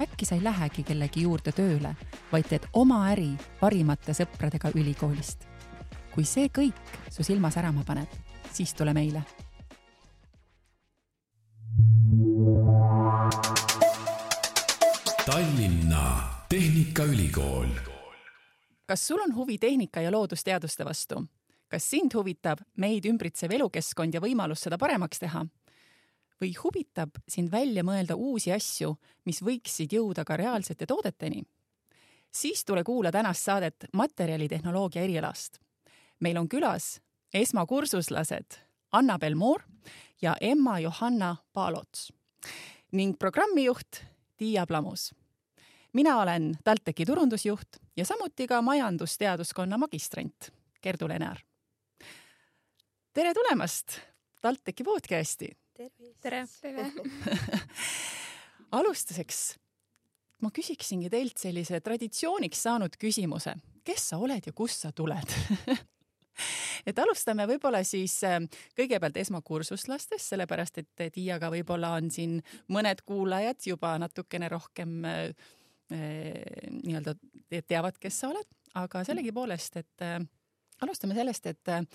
äkki sa ei lähegi kellegi juurde tööle, vaid teed oma äri parimate sõpradega ülikoolist. kui see kõik su silma särama paneb, siis tule meile. Tallinna Tehnikaülikool. kas sul on huvi tehnika ja loodusteaduste vastu? kas sind huvitab meid ümbritsev elukeskkond ja võimalus seda paremaks teha? Või huvitab sind välja mõelda uusi asju, mis võiksid jõuda ka reaalsete toodeteni? siis tule kuula tänast saadet materjalitehnoloogia erialast. meil on külas esmakursuslased Annabel Moor ja Emma Johanna Paalots ning programmijuht Tiia Plamus. mina olen TalTechi turundusjuht ja samuti ka majandusteaduskonna magistrant Gerdu Lenar. tere tulemast TalTechi podcasti tere! tere! alustuseks ma küsiksingi teilt sellise traditsiooniks saanud küsimuse. kes sa oled ja kust sa tuled et alustame võib-olla siis äh, kõigepealt esmakursuslastest, sellepärast et Tiiaga võib-olla on siin mõned kuulajad juba natukene rohkem äh, nii-öelda teavad, kes sa oled, aga sellegipoolest, et äh, alustame sellest, et äh,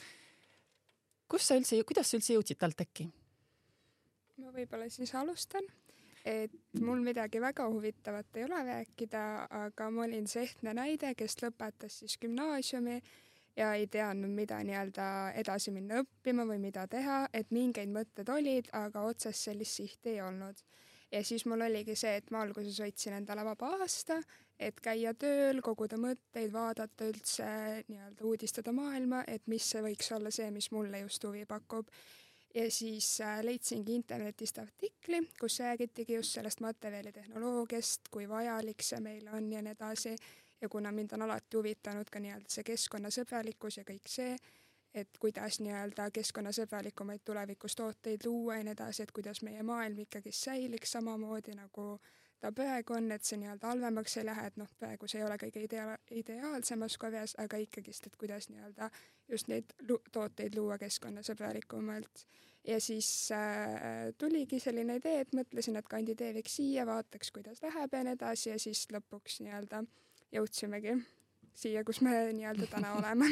kus sa üldse, kuidas sa üldse jõudsid TalTechi? Ma võib-olla siis alustan, et mul midagi väga huvitavat ei ole rääkida, aga ma olin see ehtne näide, kes lõpetas siis gümnaasiumi ja ei teadnud, mida nii-öelda edasi minna õppima või mida teha, et mingeid mõtted olid, aga otsest sellist sihti ei olnud. ja siis mul oligi see, et ma alguses võtsin endale vaba aasta, et käia tööl, koguda mõtteid, vaadata üldse nii-öelda uudistada maailma, et mis see võiks olla see, mis mulle just huvi pakub ja siis äh, leidsingi internetist artikli, kus räägitigi just sellest materjalitehnoloogiast, kui vajalik see meile on ja nii edasi. ja kuna mind on alati huvitanud ka nii-öelda see keskkonnasõbralikkus ja kõik see, et kuidas nii-öelda keskkonnasõbralikumaid tulevikus tooteid luua ja nii edasi, et kuidas meie maailm ikkagi säiliks samamoodi nagu ta praegu on, et see nii-öelda halvemaks ei lähe, et noh, praegu see ei ole kõige idea-, ideaalsemas korras, aga ikkagist, et kuidas nii-öelda just neid tooteid luua keskkonnasõbralikumalt. ja siis äh, tuligi selline idee, et mõtlesin, et kandideeriks siia, vaataks, kuidas läheb ja nii edasi ja siis lõpuks nii-öelda jõudsimegi siia, kus me nii-öelda täna oleme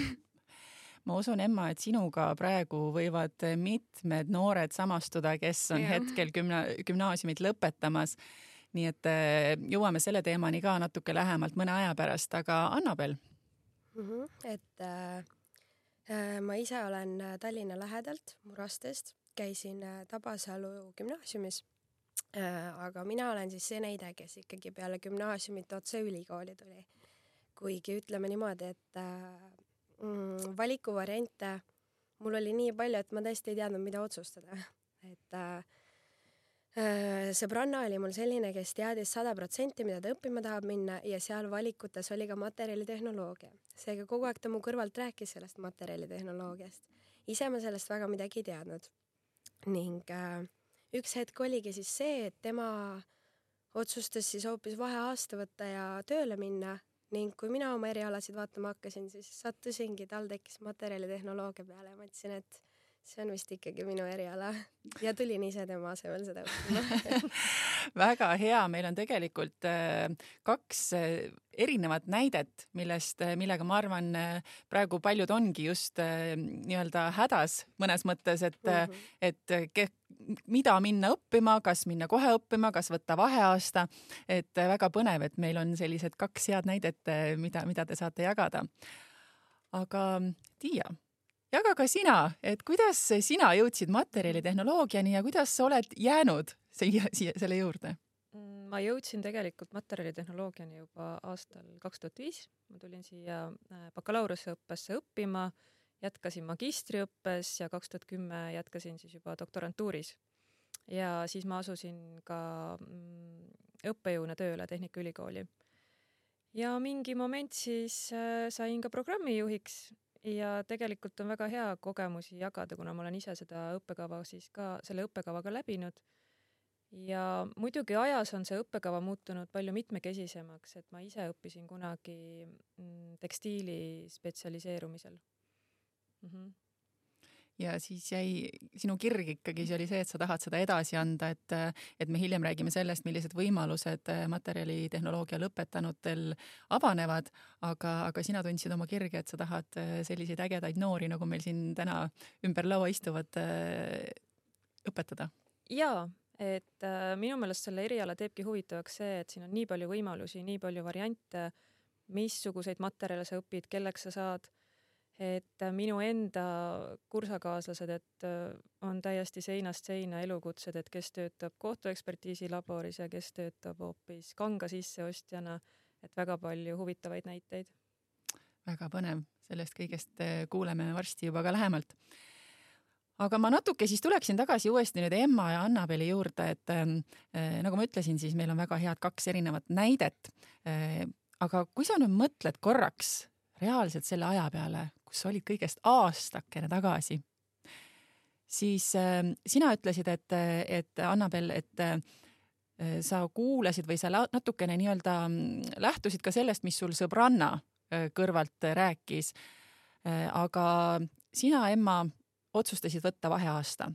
ma usun, Emma, et sinuga praegu võivad mitmed noored samastuda, kes on ja. hetkel gümna-, gümnaasiumit lõpetamas nii et äh, jõuame selle teemani ka natuke lähemalt mõne aja pärast, aga Annabel mm. -hmm. et äh, äh, ma ise olen äh, Tallinna lähedalt Murastest, käisin Tabasalu gümnaasiumis äh,. aga mina olen siis see näide, kes ikkagi peale gümnaasiumit otse ülikooli tuli. kuigi ütleme niimoodi, et äh, mm, valikuvariante mul oli nii palju, et ma tõesti ei teadnud, mida otsustada. et Äh, sõbranna oli mul selline, kes teadis sada protsenti, mida ta õppima tahab minna ja seal valikutes oli ka materjalitehnoloogia. seega kogu aeg ta mu kõrvalt rääkis sellest materjalitehnoloogiast. ise ma sellest väga midagi ei teadnud. ning äh, üks hetk oligi siis see, et tema otsustas siis hoopis vaheaasta võtta ja tööle minna ning kui mina oma erialasid vaatama hakkasin, siis sattusingi TalTechis materjalitehnoloogia peale ja mõtlesin, et see on vist ikkagi minu eriala ja tulin ise tema asemel seda õppima väga hea, meil on tegelikult äh, kaks äh, erinevat näidet, millest, äh, millega ma arvan, praegu paljud ongi just nii-öelda hädas mõnes mõttes, et mm, -hmm. et ke, mida minna õppima, kas minna kohe õppima, kas võtta vaheaasta, et väga põnev, et meil on sellised kaks head näidet, mida, mida te saate jagada. aga Tiia jaga ka sina, et kuidas sina jõudsid materjalitehnoloogiani ja kuidas sa oled jäänud siia, siia selle juurde? Mm, ma jõudsin tegelikult materjalitehnoloogiani juba aastal kaks tuhat viis, ma tulin siia äh, bakalaureuseõppesse õppima, jätkasin magistriõppes ja kaks tuhat kümme jätkasin siis juba doktorantuuris. ja siis ma asusin ka mm, õppejõuna tööle Tehnikaülikooli ja mingi moment siis äh, sain ka programmijuhiks ja tegelikult on väga hea kogemusi jagada, kuna ma olen ise seda õppekava siis ka, selle õppekava ka läbinud. ja muidugi ajas on see õppekava muutunud palju mitmekesisemaks, et ma ise õppisin kunagi mm, tekstiili spetsialiseerumisel mm. -hmm ja siis jäi sinu kirg ikkagi, see oli see, et sa tahad seda edasi anda, et, et me hiljem räägime sellest, millised võimalused materjalitehnoloogia lõpetanutel avanevad, aga, aga sina tundsid oma kirge, et sa tahad selliseid ägedaid noori, nagu meil siin täna ümber laua istuvad, õpetada. jaa, et äh, minu meelest selle eriala teebki huvitavaks see, et siin on nii palju võimalusi, nii palju variante, missuguseid materjale sa õpid, kelleks sa saad et äh, minu enda kursakaaslased, et äh, on täiesti seinast seina elukutsed, et kes töötab kohtuekspertiisi laboris ja kes töötab hoopis kanga sisseostjana, et väga palju huvitavaid näiteid. väga põnev, sellest kõigest äh, kuuleme varsti juba ka lähemalt. aga ma natuke siis tuleksin tagasi uuesti nüüd Emma ja Annabeli juurde, et äh, nagu ma ütlesin, siis meil on väga head kaks erinevat näidet äh,. aga kui sa nüüd mõtled korraks reaalselt selle aja peale, kus sa olid kõigest aastakene tagasi, siis äh, sina ütlesid, et, et Annabel, et äh, sa kuulasid või sa natukene nii-öelda mm, lähtusid ka sellest, mis sul sõbranna äh, kõrvalt rääkis äh,. aga sina, Emma, otsustasid võtta vaheaasta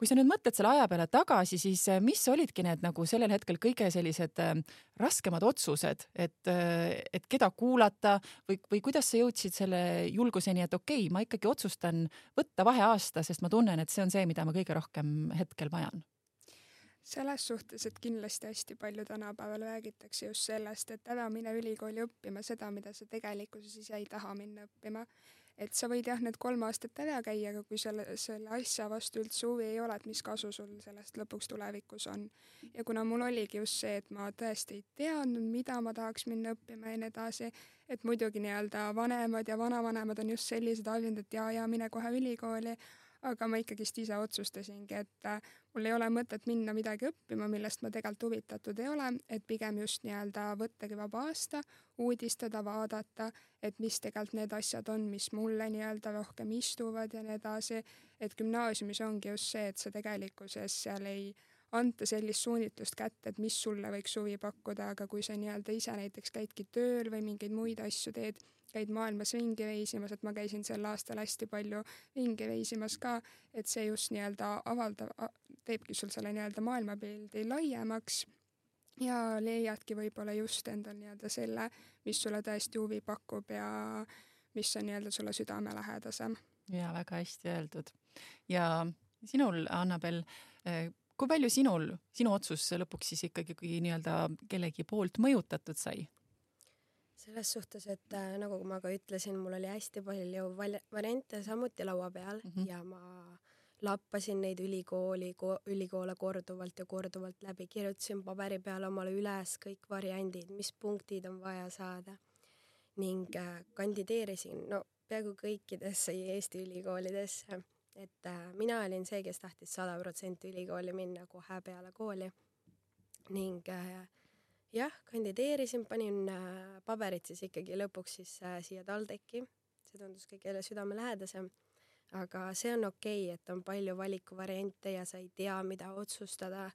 kui sa nüüd mõtled selle aja peale tagasi, siis äh, mis olidki need nagu sellel hetkel kõige sellised äh, raskemad otsused, et, äh, et keda kuulata või, või kuidas sa jõudsid selle julguseni, et okei okay,, ma ikkagi otsustan võtta vaheaasta, sest ma tunnen, et see on see, mida ma kõige rohkem hetkel vajan? Selles suhtes, et kindlasti hästi palju tänapäeval räägitakse just sellest, et ära mine ülikooli õppima seda, mida sa tegelikkuses ise ei taha minna õppima et sa võid jah, need kolm aastat ära käia, aga kui selle, selle asja vastu üldse huvi ei ole, et mis kasu sul sellest lõpuks tulevikus on. ja kuna mul oligi just see, et ma tõesti ei teadnud, mida ma tahaks minna õppima ja nii edasi, et muidugi nii-öelda vanemad ja vanavanemad on just sellised harjunud, et jaa, jaa, mine kohe ülikooli, aga ma ikkagist ise otsustasingi, et äh, mul ei ole mõtet minna midagi õppima, millest ma tegelikult huvitatud ei ole, et pigem just nii-öelda võttagi vaba aasta, uudistada, vaadata, et mis tegelikult need asjad on, mis mulle nii-öelda rohkem istuvad ja nii edasi. et gümnaasiumis ongi just see, et sa tegelikkuses seal ei anta sellist suunitlust kätte, et mis sulle võiks huvi pakkuda, aga kui sa nii-öelda ise näiteks käidki tööl või mingeid muid asju teed, käid maailmas ringi reisimas, et ma käisin sel aastal hästi palju ringi reisimas ka, et see just nii-öelda avaldab, teebki sul selle nii-öelda maailmapildi laiemaks ja leiadki võib-olla just endal nii-öelda selle, mis sulle tõesti huvi pakub ja mis on nii-öelda sulle südamelähedasem. ja väga hästi öeldud. ja sinul, Annabel, kui palju sinul, sinu otsus lõpuks siis ikkagi nii-öelda kellegi poolt mõjutatud sai? selles suhtes, et äh, nagu ma ka ütlesin, mul oli hästi palju val-, variante samuti laua peal mm -hmm. ja ma lappasin neid ülikooli ko,, ülikoole korduvalt ja korduvalt läbi, kirjutasin paberi peale omale üles kõik variandid, mis punktid on vaja saada ning äh, kandideerisin no peaaegu kõikidesse Eesti ülikoolidesse, et äh, mina olin see, kes tahtis sada protsenti ülikooli minna kohe peale kooli. Ning äh, jah, kandideerisin, panin äh, paberid siis ikkagi lõpuks siis siia TalTechi, see tundus kõigile südamelähedasem. aga see on okei okay,, et on palju valikuvariante ja sa ei tea, mida otsustada.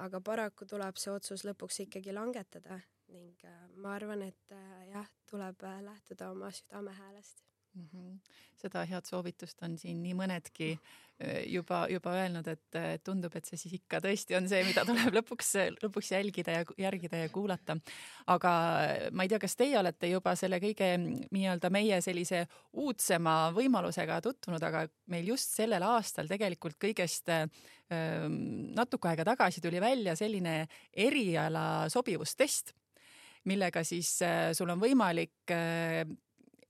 Aga paraku tuleb see otsus lõpuks ikkagi langetada. Ning ma arvan, et jah, tuleb äh, lähtuda oma südamehäälest mm. -hmm. seda head soovitust on siin nii mõnedki äh, juba, juba öelnud, et tundub, et see siis ikka tõesti on see, mida tuleb lõpuks, lõpuks jälgida ja järgida ja kuulata. aga ma ei tea, kas teie olete juba selle kõige nii-öelda meie sellise uudsema võimalusega tutvunud, aga meil just sellel aastal tegelikult kõigest ähm, natuke aega tagasi tuli välja selline eriala sobivustest millega siis sul on võimalik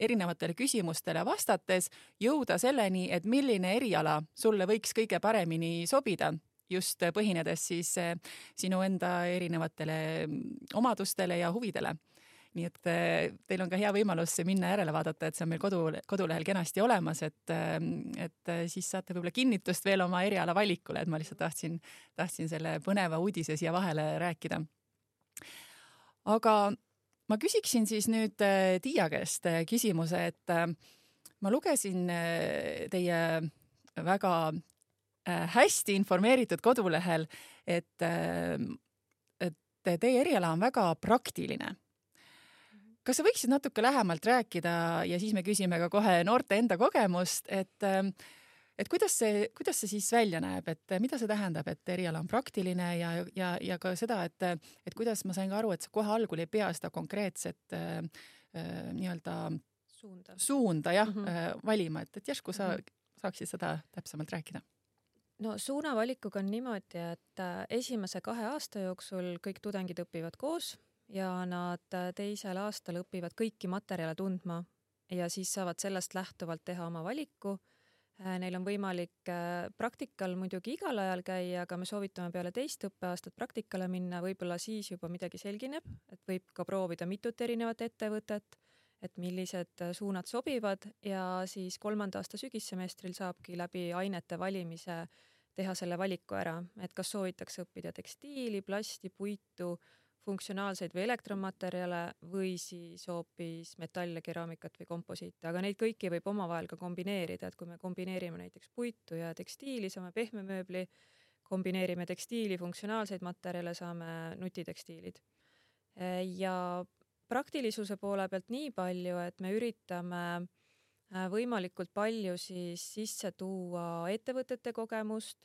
erinevatele küsimustele vastates jõuda selleni, et milline eriala sulle võiks kõige paremini sobida just põhinedes siis eh, sinu enda erinevatele mm, omadustele ja huvidele. nii et eh, teil on ka hea võimalus minna järele vaadata, et see on meil kodu, kodulehel kenasti olemas, et, eh, et siis saate võib-olla kinnitust veel oma eriala valikule, et ma lihtsalt tahtsin, tahtsin selle põneva uudise siia vahele rääkida. aga ma küsiksin siis nüüd äh, Tiia käest äh, küsimuse, et äh, ma lugesin teie väga hästi informeeritud kodulehel, et, et teie eriala on väga praktiline. kas sa võiksid natuke lähemalt rääkida ja siis me küsime ka kohe noorte enda kogemust, et et kuidas see, kuidas see siis välja näeb, et mida see tähendab, et eriala on praktiline ja, ja, ja ka seda, et, et kuidas ma sain ka aru, et sa kohe algul ei pea seda konkreetset äh, äh, nii-öelda suunda, suunda jah mm -hmm. äh, valima, et, et järsku sa mm -hmm. saaksid seda täpsemalt rääkida? no suunavalikuga on niimoodi, et äh, esimese kahe aasta jooksul kõik tudengid õpivad koos ja nad äh, teisel aastal õpivad kõiki materjale tundma ja siis saavad sellest lähtuvalt teha oma valiku neil on võimalik äh, praktikal muidugi igal ajal käia, aga me soovitame peale teist õppeaastat praktikale minna, võib-olla siis juba midagi selgineb, et võib ka proovida mitut erinevat ettevõtet, et millised äh, suunad sobivad. Ja siis kolmanda aasta sügissemestril saabki läbi ainete valimise teha selle valiku ära, et kas soovitakse õppida tekstiili, plasti, puitu funktsionaalseid või elektromaterjale või siis hoopis metalle, keraamikat või komposiite, aga neid kõiki võib omavahel ka kombineerida, et kui me kombineerime näiteks puitu ja tekstiili, saame pehme mööbli, kombineerime tekstiili, funktsionaalseid materjale, saame nutitekstiilid. ja praktilisuse poole pealt nii palju, et me üritame äh, võimalikult palju siis sisse tuua ettevõtete kogemust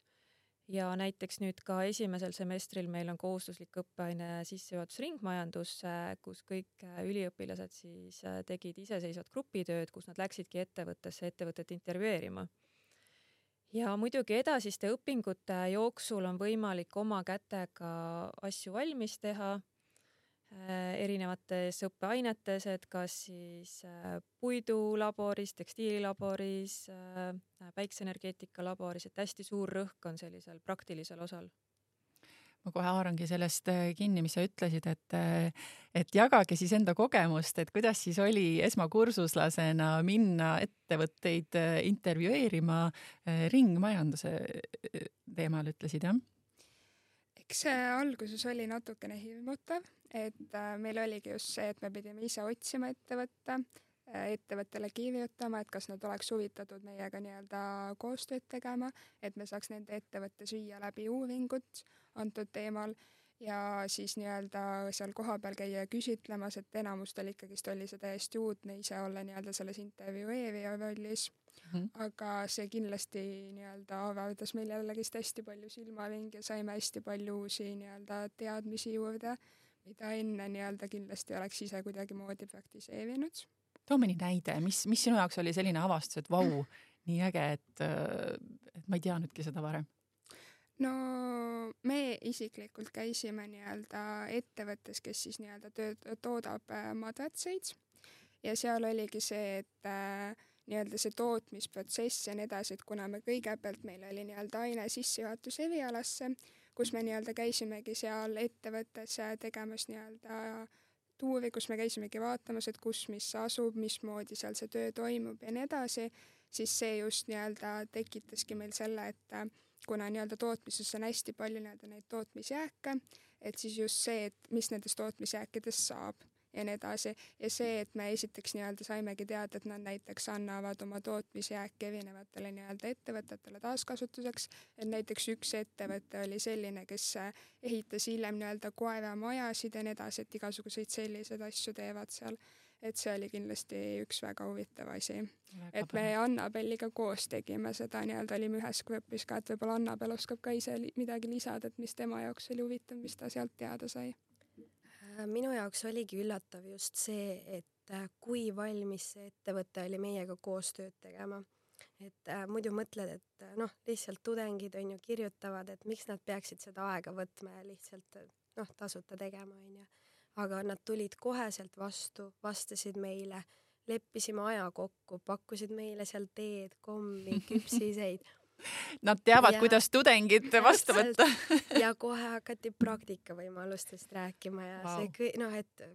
ja näiteks nüüd ka esimesel semestril meil on kohustuslik õppeaine sissejuhatus ringmajandusse, kus kõik äh, üliõpilased siis äh, tegid iseseisvat grupitööd, kus nad läksidki ettevõttesse ettevõtet intervjueerima. ja muidugi edasiste õpingute jooksul on võimalik oma kätega asju valmis teha erinevates õppeainetes, et kas siis äh, puidulaboris, tekstiililaboris, äh, päikseenergeetika laboris, et hästi suur rõhk on sellisel praktilisel osal ma kohe haarangi sellest kinni, mis sa ütlesid, et, et jagage siis enda kogemust, et kuidas siis oli esmakursuslasena minna ettevõtteid intervjueerima ringmajanduse teemal, ütlesid jah? Eks see alguses oli natukene hirmutav, et äh, meil oligi just see, et me pidime ise otsima ettevõtte, äh, ettevõttele kirjutama, et kas nad oleks huvitatud meiega nii-öelda koostööd tegema, et me saaks nende ettevõttes viia läbi uuringut antud teemal. Ja siis nii-öelda seal kohapeal käia küsitlemas, et enamustel ikkagist oli see täiesti uudne ise olla nii-öelda selles intervjueerija rollis mm. -hmm. aga see kindlasti nii-öelda avardas meil jällegist hästi palju silmaringi ja saime hästi palju uusi nii-öelda teadmisi juurde, mida enne nii-öelda kindlasti oleks ise kuidagimoodi praktiseerinud. too mõni näide, mis, mis sinu jaoks oli selline avastus, et vau, nii äge, et, et ma ei teadnudki seda varem? no me isiklikult käisime nii-öelda ettevõttes, kes siis nii-öelda tööd, toodab äh, madratseid ja seal oligi see, et äh, nii-öelda see tootmisprotsess ja nii edasi, et kuna me kõigepealt meil oli nii-öelda aine sissejuhatus erialasse, kus me nii-öelda käisimegi seal ettevõttes tegemas nii-öelda tuuri, kus me käisimegi vaatamas, et kus mis asub, mismoodi seal see töö toimub ja nii edasi, siis see just nii-öelda tekitaski meil selle, et kuna nii-öelda tootmises on hästi palju nii-öelda neid tootmisjääke, et siis just see, et mis nendest tootmisjääkidest saab ja nii edasi. ja see, et me esiteks nii-öelda saimegi teada, et nad näiteks annavad oma tootmisjääke erinevatele nii-öelda ettevõtetele taaskasutuseks, et näiteks üks ettevõte oli selline, kes ehitas hiljem nii-öelda koeramajasid ja nii edasi, et igasuguseid selliseid asju teevad seal. et see oli kindlasti üks väga huvitav asi. et me Annabelliga koos tegime seda nii-öelda, olime ühes grupis ka, et võib-olla Annabel oskab ka ise midagi lisada, et mis tema jaoks oli huvitav, mis ta sealt teada sai minu jaoks oligi üllatav just see, et äh, kui valmis see ettevõte oli meiega koostööd tegema. et äh, muidu mõtled, et äh, noh, lihtsalt tudengid on ju kirjutavad, et miks nad peaksid seda aega võtma ja lihtsalt noh, tasuta tegema, onju. aga nad tulid koheselt vastu, vastasid meile, leppisime aja kokku, pakkusid meile seal teed, kommi, küpsiseid Nad teavad, kuidas tudengid vastu võtta ja kohe hakati praktikavõimalustest rääkima ja wow. see kõik, noh, et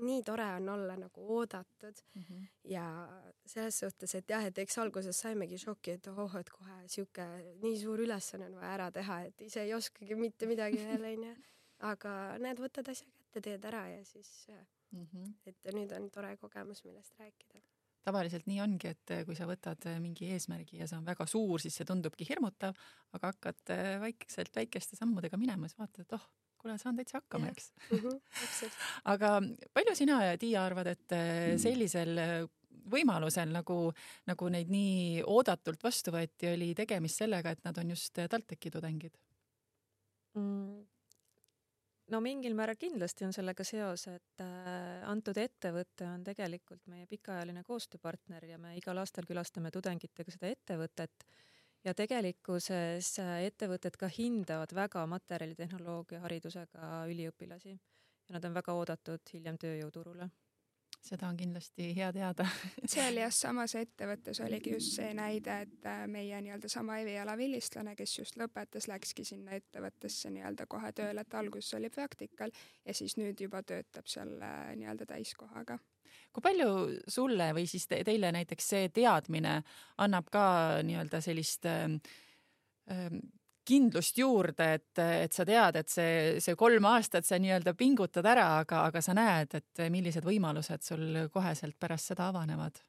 nii tore on olla nagu oodatud mm -hmm. ja selles suhtes, et jah, et eks alguses saimegi šoki, et ohoh, et kohe sihuke nii suur ülesanne on vaja ära teha, et ise ei oskagi mitte midagi veel onju. aga näed, võtad asja kätte, teed ära ja siis mm. -hmm. et nüüd on tore kogemus, millest rääkida. Tavaliselt nii ongi, et kui sa võtad mingi eesmärgi ja see on väga suur, siis see tundubki hirmutav, aga hakkad väikeselt väikeste sammudega minema, siis vaatad, et oh, kuule, saan täitsa hakkama, eks mm. -hmm, aga palju sina ja Tiia arvad, et sellisel võimalusel, nagu, nagu neid nii oodatult vastu võeti, oli tegemist sellega, et nad on just TalTechi tudengid mm.? No mingil määral kindlasti on sellega seos, et äh, antud ettevõte on tegelikult meie pikaajaline koostööpartner ja me igal aastal külastame tudengitega seda ettevõtet. Ja tegelikkuses äh, ettevõtted ka hindavad väga materjalitehnoloogia haridusega üliõpilasi. Ja nad on väga oodatud hiljem tööjõuturule seda on kindlasti hea teada. Seal jah, samas ettevõttes oligi just see näide, et äh, meie nii-öelda sama eriala vilistlane, kes just lõpetas, läkski sinna ettevõttesse nii-öelda kohe tööle, et alguses oli praktikal ja siis nüüd juba töötab seal äh, nii-öelda täiskohaga. Kui palju sulle või siis te, teile näiteks see teadmine annab ka nii-öelda sellist äh, kindlust juurde, et, et sa tead, et see, see kolm aastat sa nii-öelda pingutad ära, aga, aga sa näed, et millised võimalused sul koheselt pärast seda avanevad?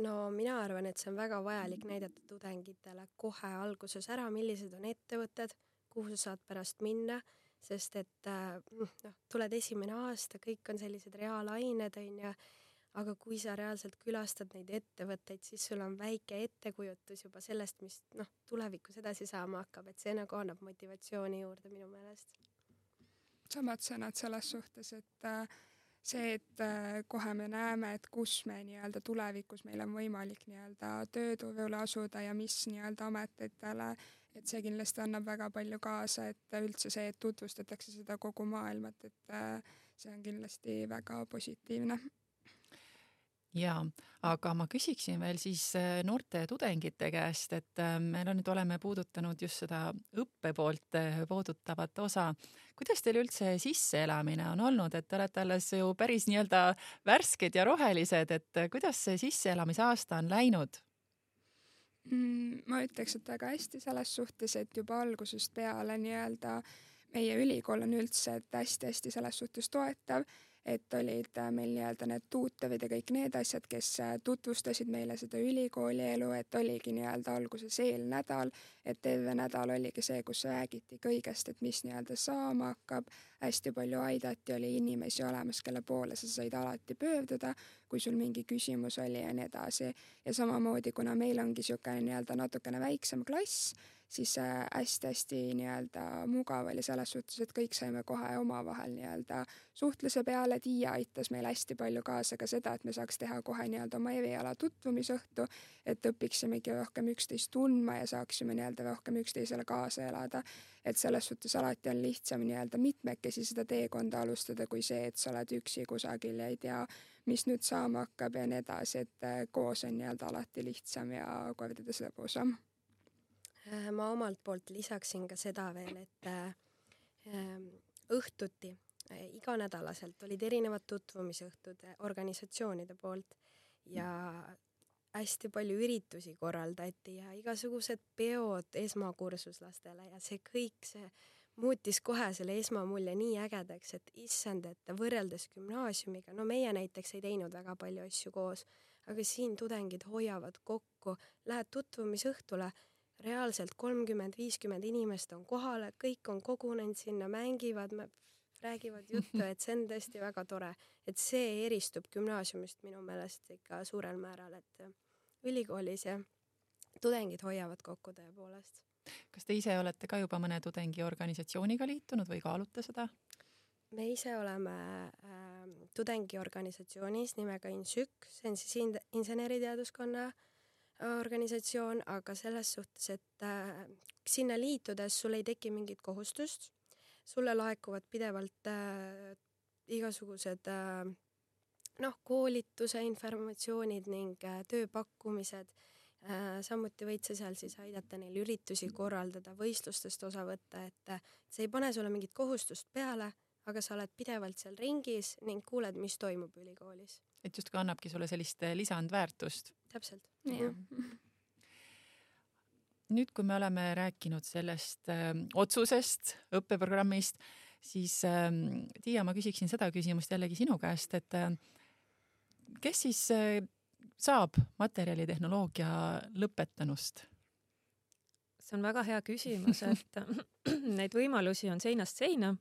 no mina arvan, et see on väga vajalik näidata tudengitele kohe alguses ära, millised on ettevõtted, kuhu sa saad pärast minna, sest et äh, noh, tuled esimene aasta, kõik on sellised reaalained onju aga kui sa reaalselt külastad neid ettevõtteid, siis sul on väike ettekujutus juba sellest, mis noh, tulevikus edasi saama hakkab, et see nagu annab motivatsiooni juurde minu meelest. samad sõnad selles suhtes, et äh, see, et äh, kohe me näeme, et kus me nii-öelda tulevikus meil on võimalik nii-öelda tööturule asuda ja mis nii-öelda ametitele, et see kindlasti annab väga palju kaasa, et üldse see, et tutvustatakse seda kogu maailmat, et äh, see on kindlasti väga positiivne jaa, aga ma küsiksin veel siis äh, noorte tudengite käest, et äh, me nüüd oleme puudutanud just seda õppe poolt äh, puudutavat osa. kuidas teil üldse sisseelamine on olnud, et te olete alles ju päris nii-öelda värsked ja rohelised, et kuidas see sisseelamise aasta on läinud? Mm, ma ütleks, et väga hästi selles suhtes, et juba algusest peale nii-öelda meie ülikool on üldse hästi-hästi selles suhtes toetav et olid äh, meil nii-öelda need tuutorid ja kõik need asjad, kes äh, tutvustasid meile seda ülikooli elu, et oligi nii-öelda alguses eelnädal, et terve nädal oligi see, kus räägiti kõigest, et mis nii-öelda saama hakkab, hästi palju aidati, oli inimesi olemas, kelle poole sa said alati pöörduda, kui sul mingi küsimus oli ja nii edasi. ja samamoodi, kuna meil ongi niisugune nii-öelda natukene väiksem klass, siis hästi-hästi nii-öelda mugav oli selles suhtes, et kõik saime kohe omavahel nii-öelda suhtluse peale, Tiia aitas meil hästi palju kaasa ka seda, et me saaks teha kohe nii-öelda oma eriala tutvumisõhtu, et õpiksimegi rohkem üksteist tundma ja saaksime nii-öelda rohkem üksteisele kaasa elada. et selles suhtes alati on lihtsam nii-öelda mitmekesi seda teekonda alustada, kui see, et sa oled üksi kusagil ja ei tea, mis nüüd saama hakkab ja nii edasi, et koos on nii-öelda alati lihtsam ja kordades lõbusam ma omalt poolt lisaksin ka seda veel, et äh, ähm, õhtuti äh, iganädalaselt olid erinevad tutvumisõhtud organisatsioonide poolt ja hästi palju üritusi korraldati ja igasugused peod esmakursuslastele ja see kõik, see muutis kohe selle esmamulje nii ägedaks, et issand, et võrreldes gümnaasiumiga, no meie näiteks ei teinud väga palju asju koos, aga siin tudengid hoiavad kokku, lähed tutvumisõhtule reaalselt kolmkümmend, viiskümmend inimest on kohal, kõik on kogunenud sinna, mängivad, räägivad juttu, et see on tõesti väga tore, et see eristub gümnaasiumist minu meelest ikka suurel määral, et ülikoolis jah, tudengid hoiavad kokku tõepoolest. kas te ise olete ka juba mõne tudengiorganisatsiooniga liitunud või kaalute seda? me ise oleme äh, tudengiorganisatsioonis nimega INSÜK, see on siis in inseneriteaduskonna äh, organisatsioon, aga selles suhtes, et äh, sinna liitudes sul ei teki mingit kohustust, sulle laekuvad pidevalt äh, igasugused äh, noh, koolituse informatsioonid ning tööpakkumised. Samuti võid sa seal siis aidata neil üritusi korraldada, võistlustest osa võtta, et see ei pane sulle mingit kohustust peale, aga sa oled pidevalt seal ringis ning kuuled, mis toimub ülikoolis. et justkui annabki sulle sellist lisandväärtust täpselt. nüüd, kui me oleme rääkinud sellest öö, äh, otsusest, õppeprogrammist, siis ähm, Tiia, ma küsiksin seda küsimust jällegi sinu käest, et äh, kes siis äh, saab materjalitehnoloogia lõpetanust? see on väga hea küsimus, et neid võimalusi on seinast seina.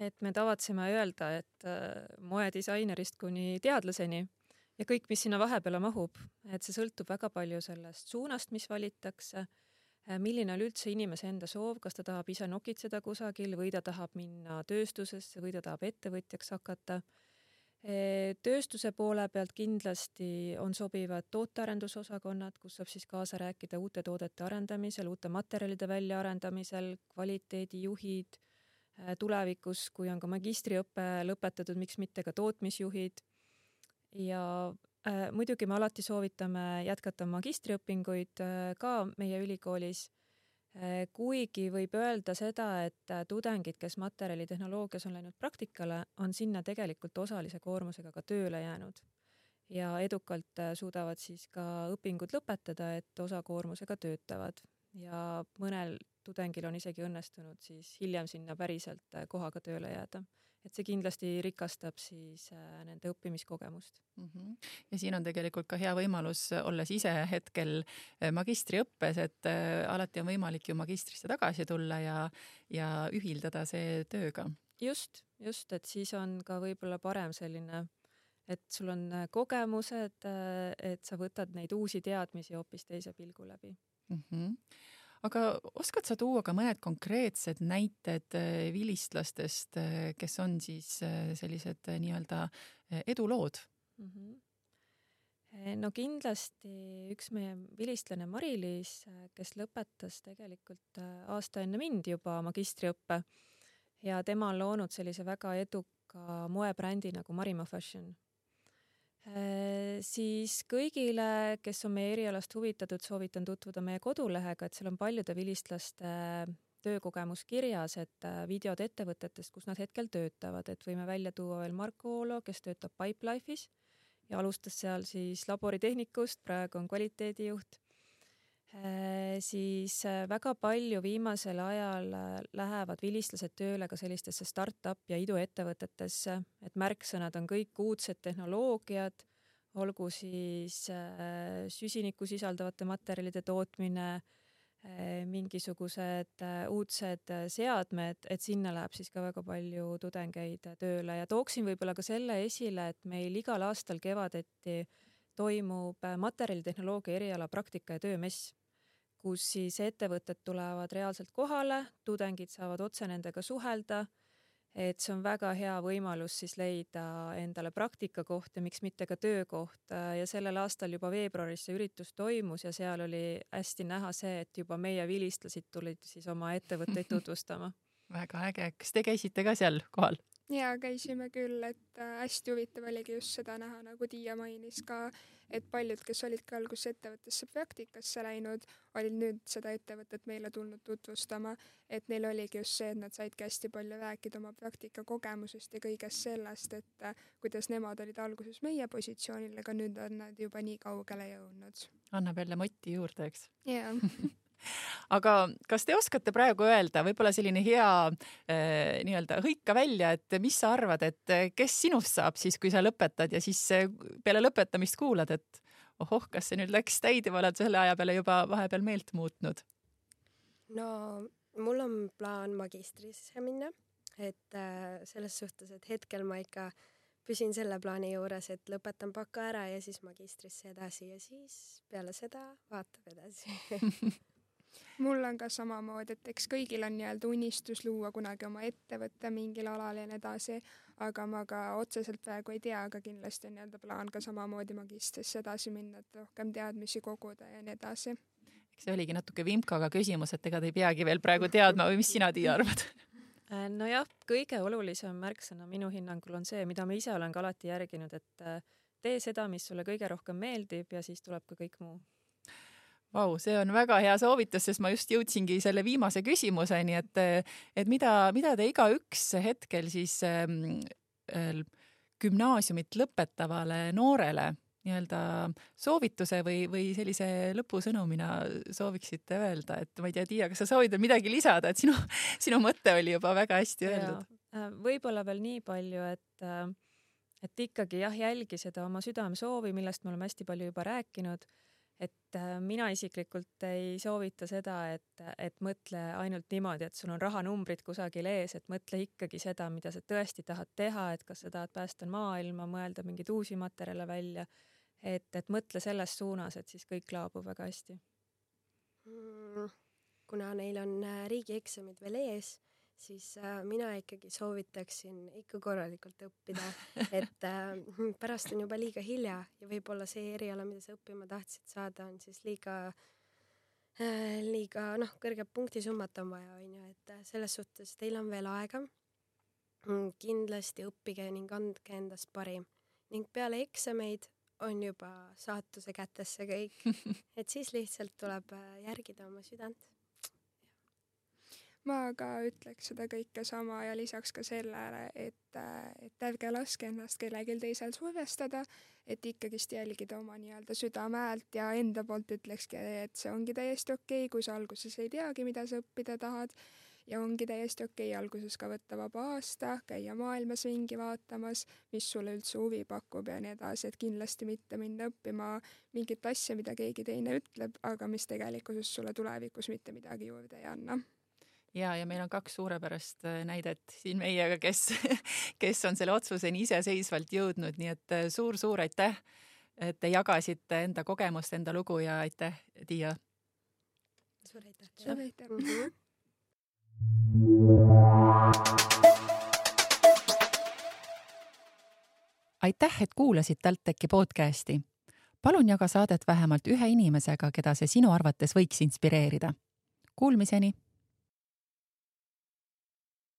et me tavatseme öelda, et äh, moedisainerist kuni teadlaseni ja kõik, mis sinna vahepeale mahub, et see sõltub väga palju sellest suunast, mis valitakse, äh, milline on üldse inimese enda soov, kas ta tahab ise nokitseda kusagil või ta tahab minna tööstusesse või ta tahab ettevõtjaks hakata tööstuse poole pealt kindlasti on sobivad tootearendusosakonnad, kus saab siis kaasa rääkida uute toodete arendamisel, uute materjalide väljaarendamisel, kvaliteedijuhid, tulevikus, kui on ka magistriõpe lõpetatud, miks mitte ka tootmisjuhid. Ja äh, muidugi me alati soovitame jätkata magistriõpinguid äh, ka meie ülikoolis. Äh, kuigi võib öelda seda, et äh, tudengid, kes materjalitehnoloogias on läinud praktikale, on sinna tegelikult osalise koormusega ka tööle jäänud. Ja edukalt äh, suudavad siis ka õpingud lõpetada, et osakoormusega töötavad. Ja mõnel tudengil on isegi õnnestunud siis hiljem sinna päriselt kohaga tööle jääda et see kindlasti rikastab siis äh, nende õppimiskogemust mm. -hmm. ja siin on tegelikult ka hea võimalus, olles ise hetkel äh, magistriõppes, et äh, alati on võimalik ju magistrisse tagasi tulla ja, ja ühildada see tööga. just, just, et siis on ka võib-olla parem selline et sul on kogemused, et sa võtad neid uusi teadmisi hoopis teise pilgu läbi mm. -hmm aga oskad sa tuua ka mõned konkreetsed näited äh, vilistlastest, äh, kes on siis äh, sellised nii-öelda edulood mm? -hmm no kindlasti üks meie vilistlane Mari-Liis, kes lõpetas tegelikult aasta enne mind juba magistriõppe ja tema on loonud sellise väga eduka moebrändi nagu Marima Fashion siis kõigile, kes on meie erialast huvitatud, soovitan tutvuda meie kodulehega, et seal on paljude vilistlaste töökogemus kirjas, et äh, videod ettevõtetest, kus nad hetkel töötavad, et võime välja tuua veel Marko Oolo, kes töötab Pipelife'is ja alustas seal siis laboritehnikust, praegu on kvaliteedijuht. Äh, siis äh, väga palju viimasel ajal äh, lähevad vilistlased tööle ka sellistesse startup ja iduettevõtetesse, et märksõnad on kõik uudsed tehnoloogiad, olgu siis süsinikku sisaldavate materjalide tootmine, mingisugused uudsed seadmed, et sinna läheb siis ka väga palju tudengeid tööle. Ja tooksin võib-olla ka selle esile, et meil igal aastal kevadeti toimub materjalitehnoloogia eriala praktika ja töömess kus siis ettevõtted tulevad reaalselt kohale, tudengid saavad otse nendega suhelda, et see on väga hea võimalus siis leida endale praktikakoht ja miks mitte ka töökoht ja sellel aastal juba veebruaris see üritus toimus ja seal oli hästi näha see, et juba meie vilistlased tulid siis oma ettevõtteid tutvustama. Väga äge, kas te käisite ka seal kohal? Ja käisime küll, et äh, hästi huvitav oligi just seda näha, nagu Tiia mainis ka, et paljud, kes olid ka alguses ettevõttesse praktikasse läinud, olid nüüd seda ettevõtet meile tulnud tutvustama, et neil oligi just see, et nad saidki hästi palju rääkida oma praktikakogemusest ja kõigest sellest, et äh, kuidas nemad olid alguses meie positsioonil, aga nüüd on nad juba nii kaugele jõudnud. annab jälle motti juurde, eks? jaa aga kas te oskate praegu öelda, võib-olla selline hea äh, nii-öelda hõika välja, et mis sa arvad, et eh, kes sinust saab siis, kui sa lõpetad ja siis eh, peale lõpetamist kuulad, et ohoh, kas see nüüd läks täidima, oled selle aja peale juba vahepeal meelt muutnud? no mul on plaan magistrisse minna, et äh, selles suhtes, et hetkel ma ikka püsin selle plaani juures, et lõpetan baka ära ja siis magistrisse edasi ja siis peale seda vaatab edasi mul on ka samamoodi, et eks kõigil on nii-öelda unistus luua kunagi oma ettevõte mingil alal ja nii edasi, aga ma ka otseselt praegu ei tea, aga kindlasti on nii-öelda plaan ka samamoodi magistrisse edasi minna, et rohkem teadmisi koguda ja nii edasi. eks see oligi natuke vimkaga küsimus, et ega te ei peagi veel praegu teadma või mis sina, Tiia, arvad? Äh, nojah, kõige olulisem märksõna minu hinnangul on see, mida ma ise olen ka alati järginud, et äh, tee seda, mis sulle kõige rohkem meeldib ja siis tuleb ka kõik muu Vau, see on väga hea soovitus, sest ma just jõudsingi selle viimase küsimuseni, et, et mida, mida te igaüks hetkel siis äh, gümnaasiumit lõpetavale noorele nii-öelda soovituse või, või sellise lõpusõnumina sooviksite öelda, et ma ei tea, Tiia, kas sa soovid veel midagi lisada, et sinu, sinu mõte oli juba väga hästi öeldud? võib-olla veel nii palju, et äh, et ikkagi jah, jälgi seda oma südamesoovi, millest me oleme hästi palju juba rääkinud. Et äh, mina isiklikult ei soovita seda, et, et mõtle ainult niimoodi, et sul on rahanumbrid kusagil ees, et mõtle ikkagi seda, mida sa tõesti tahad teha, et kas sa tahad päästa maailma, mõelda mingeid uusi materjale välja. et, et mõtle selles suunas, et siis kõik laabub väga hästi mm,. kuna neil on äh, riigieksamid veel ees siis äh, mina ikkagi soovitaksin ikka korralikult õppida, et äh, pärast on juba liiga hilja ja võib-olla see eriala, mida sa õppima tahtsid saada, on siis liiga äh,, liiga noh, kõrget punktisummat on vaja, onju, et äh, selles suhtes teil on veel aega. Mm,. kindlasti õppige ning andke endast parim. Ning peale eksameid on juba saatuse kätesse kõik, et siis lihtsalt tuleb järgida oma südant ma ka ütleks seda kõike sama ja lisaks ka sellele, et, et ärge laske ennast kellelgi teisel survestada, et ikkagist jälgida oma nii-öelda südame häält ja enda poolt ütlekski, et see ongi täiesti okei okay,, kui sa alguses ei teagi, mida sa õppida tahad. Ja ongi täiesti okei okay, alguses ka võtta vaba aasta, käia maailmas ringi vaatamas, mis sulle üldse huvi pakub ja nii edasi, et kindlasti mitte minna õppima mingit asja, mida keegi teine ütleb, aga mis tegelikkuses sulle tulevikus mitte midagi juurde ei anna ja, ja meil on kaks suurepärast äh, näidet siin meiega, kes, kes on selle otsuseni iseseisvalt jõudnud, nii et suur-suur äh, aitäh, et te jagasite enda kogemust, enda lugu ja aitäh, Tiia. suur aitäh teile. suur aitäh mm. -hmm. aitäh, et kuulasid TalTechi podcasti. palun jaga saadet vähemalt ühe inimesega, keda see sinu arvates võiks inspireerida. Kuulmiseni